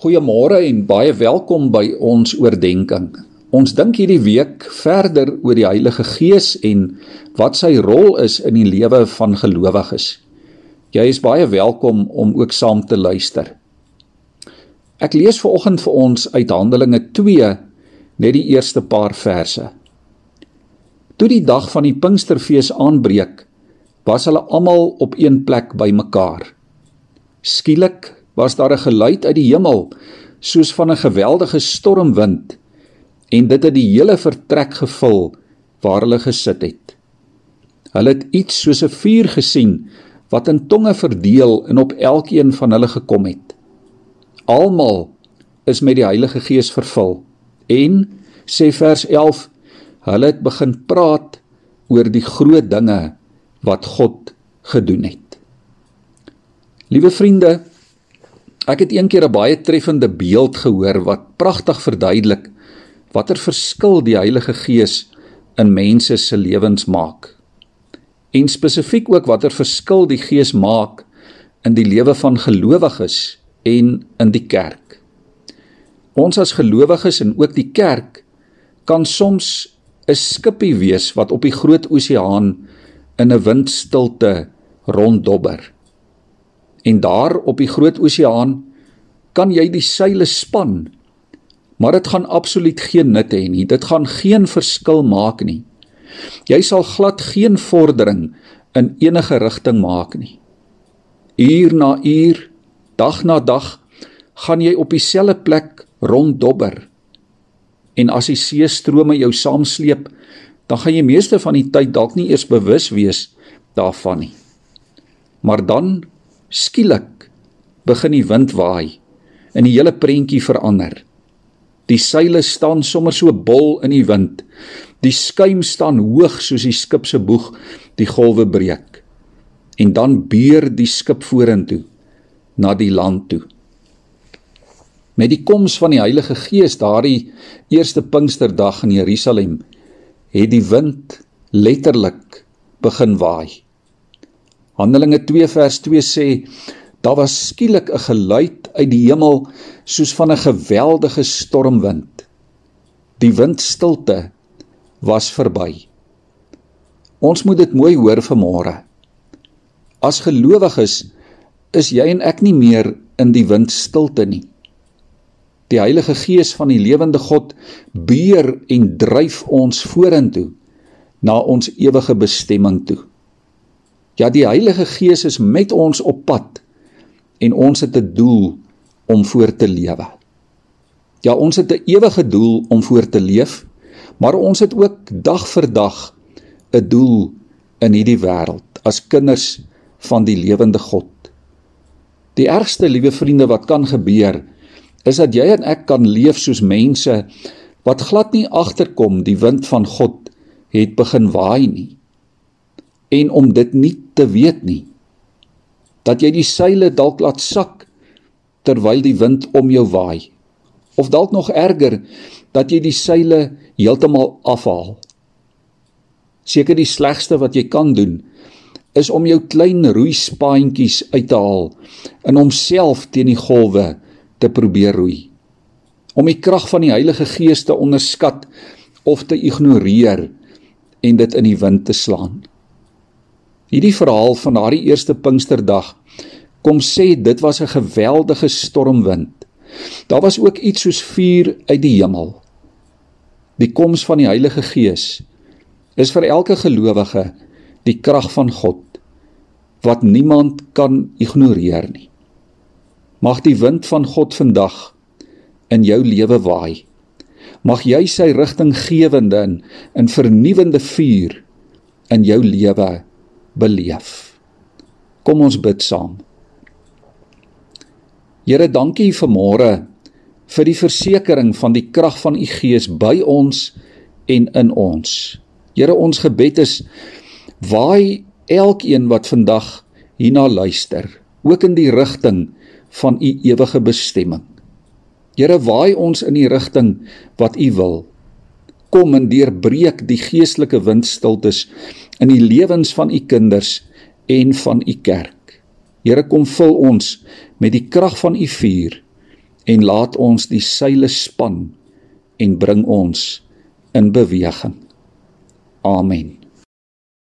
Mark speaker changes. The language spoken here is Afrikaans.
Speaker 1: Goeiemôre en baie welkom by ons oordeenking. Ons dink hierdie week verder oor die Heilige Gees en wat sy rol is in die lewe van gelowiges. Jy is baie welkom om ook saam te luister. Ek lees vanoggend vir ons uit Handelinge 2 net die eerste paar verse. Toe die dag van die Pinksterfees aanbreek, was hulle almal op een plek bymekaar. Skielik was daar 'n geluid uit die hemel soos van 'n geweldige stormwind en dit het die hele vertrek gevul waar hulle gesit het. Hulle het iets soos 'n vuur gesien wat in tonge verdeel en op elkeen van hulle gekom het. Almal is met die Heilige Gees vervul en sê vers 11 hulle het begin praat oor die groot dinge wat God gedoen het. Liewe vriende, Ek het eendag 'n baie treffende beeld gehoor wat pragtig verduidelik watter verskil die Heilige Gees in mense se lewens maak. En spesifiek ook watter verskil die Gees maak in die lewe van gelowiges en in die kerk. Ons as gelowiges en ook die kerk kan soms 'n skippie wees wat op die groot oseaan in 'n windstilte ronddobber. En daar op die groot oseaan kan jy die seile span, maar dit gaan absoluut geen nut hê nie. Dit gaan geen verskil maak nie. Jy sal glad geen vordering in enige rigting maak nie. Uur na uur, dag na dag gaan jy op dieselfde plek ronddobber. En as die see strome jou saamsleep, dan gaan jy meeste van die tyd dalk nie eers bewus wees daarvan nie. Maar dan Skielik begin die wind waai en die hele prentjie verander. Die seile staan sommer so bol in die wind. Die skuim staan hoog soos die skip se boeg die golwe breek. En dan beer die skip vorentoe na die land toe. Met die koms van die Heilige Gees daardie eerste Pinksterdag in Jerusalem het die wind letterlik begin waai. Handelinge 2 vers 2 sê daar was skielik 'n geluid uit die hemel soos van 'n geweldige stormwind. Die windstilte was verby. Ons moet dit mooi hoor vanmôre. As gelowiges is jy en ek nie meer in die windstilte nie. Die Heilige Gees van die lewende God beer en dryf ons vorentoe na ons ewige bestemming toe. Ja, die Heilige Gees is met ons op pad en ons het 'n doel om voor te lewe. Ja, ons het 'n ewige doel om voor te leef, maar ons het ook dag vir dag 'n doel in hierdie wêreld as kinders van die lewende God. Die ergste, liewe vriende, wat kan gebeur, is dat jy en ek kan leef soos mense wat glad nie agterkom die wind van God het begin waai nie en om dit nie te weet nie. Dat jy die seile dalk laat sak terwyl die wind om jou waai. Of dalk nog erger dat jy die seile heeltemal afhaal. Seker die slegste wat jy kan doen is om jou klein roeispaantjies uit te haal en homself teen die golwe te probeer roei. Om die krag van die Heilige Gees te onderskat of te ignoreer en dit in die wind te slaan Hierdie verhaal van daardie eerste Pinksterdag kom sê dit was 'n geweldige stormwind. Daar was ook iets soos vuur uit die hemel. Die koms van die Heilige Gees is vir elke gelowige die krag van God wat niemand kan ignoreer nie. Mag die wind van God vandag in jou lewe waai. Mag jy sy rigtinggewende en in vernuwendende vuur in jou lewe beleef. Kom ons bid saam. Here, dankie vir môre vir die versekering van die krag van u Gees by ons en in ons. Here, ons gebed is waai elkeen wat vandag hierna luister, ook in die rigting van u ewige bestemming. Here, waai ons in die rigting wat u wil. Kom en deurbreek die geestelike windstiltes in die lewens van u kinders en van u kerk. Here kom vul ons met die krag van u vuur en laat ons die seile span en bring ons in beweging. Amen.